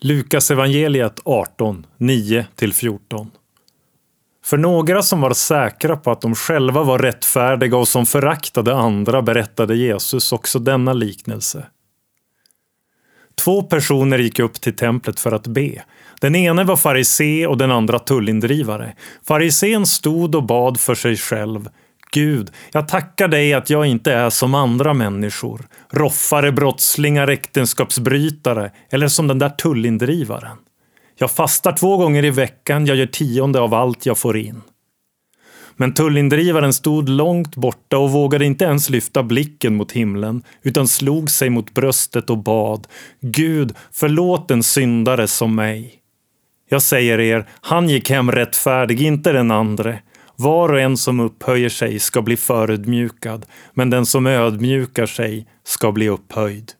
Lukas evangeliet 18, 9-14. För några som var säkra på att de själva var rättfärdiga och som föraktade andra berättade Jesus också denna liknelse. Två personer gick upp till templet för att be. Den ene var farisé och den andra tullindrivare. Farisén stod och bad för sig själv. Gud, jag tackar dig att jag inte är som andra människor. Roffare, brottslingar, äktenskapsbrytare eller som den där tullindrivaren. Jag fastar två gånger i veckan, jag gör tionde av allt jag får in. Men tullindrivaren stod långt borta och vågade inte ens lyfta blicken mot himlen utan slog sig mot bröstet och bad Gud, förlåt en syndare som mig. Jag säger er, han gick hem rättfärdig, inte den andre. Var och en som upphöjer sig ska bli förödmjukad, men den som ödmjukar sig ska bli upphöjd.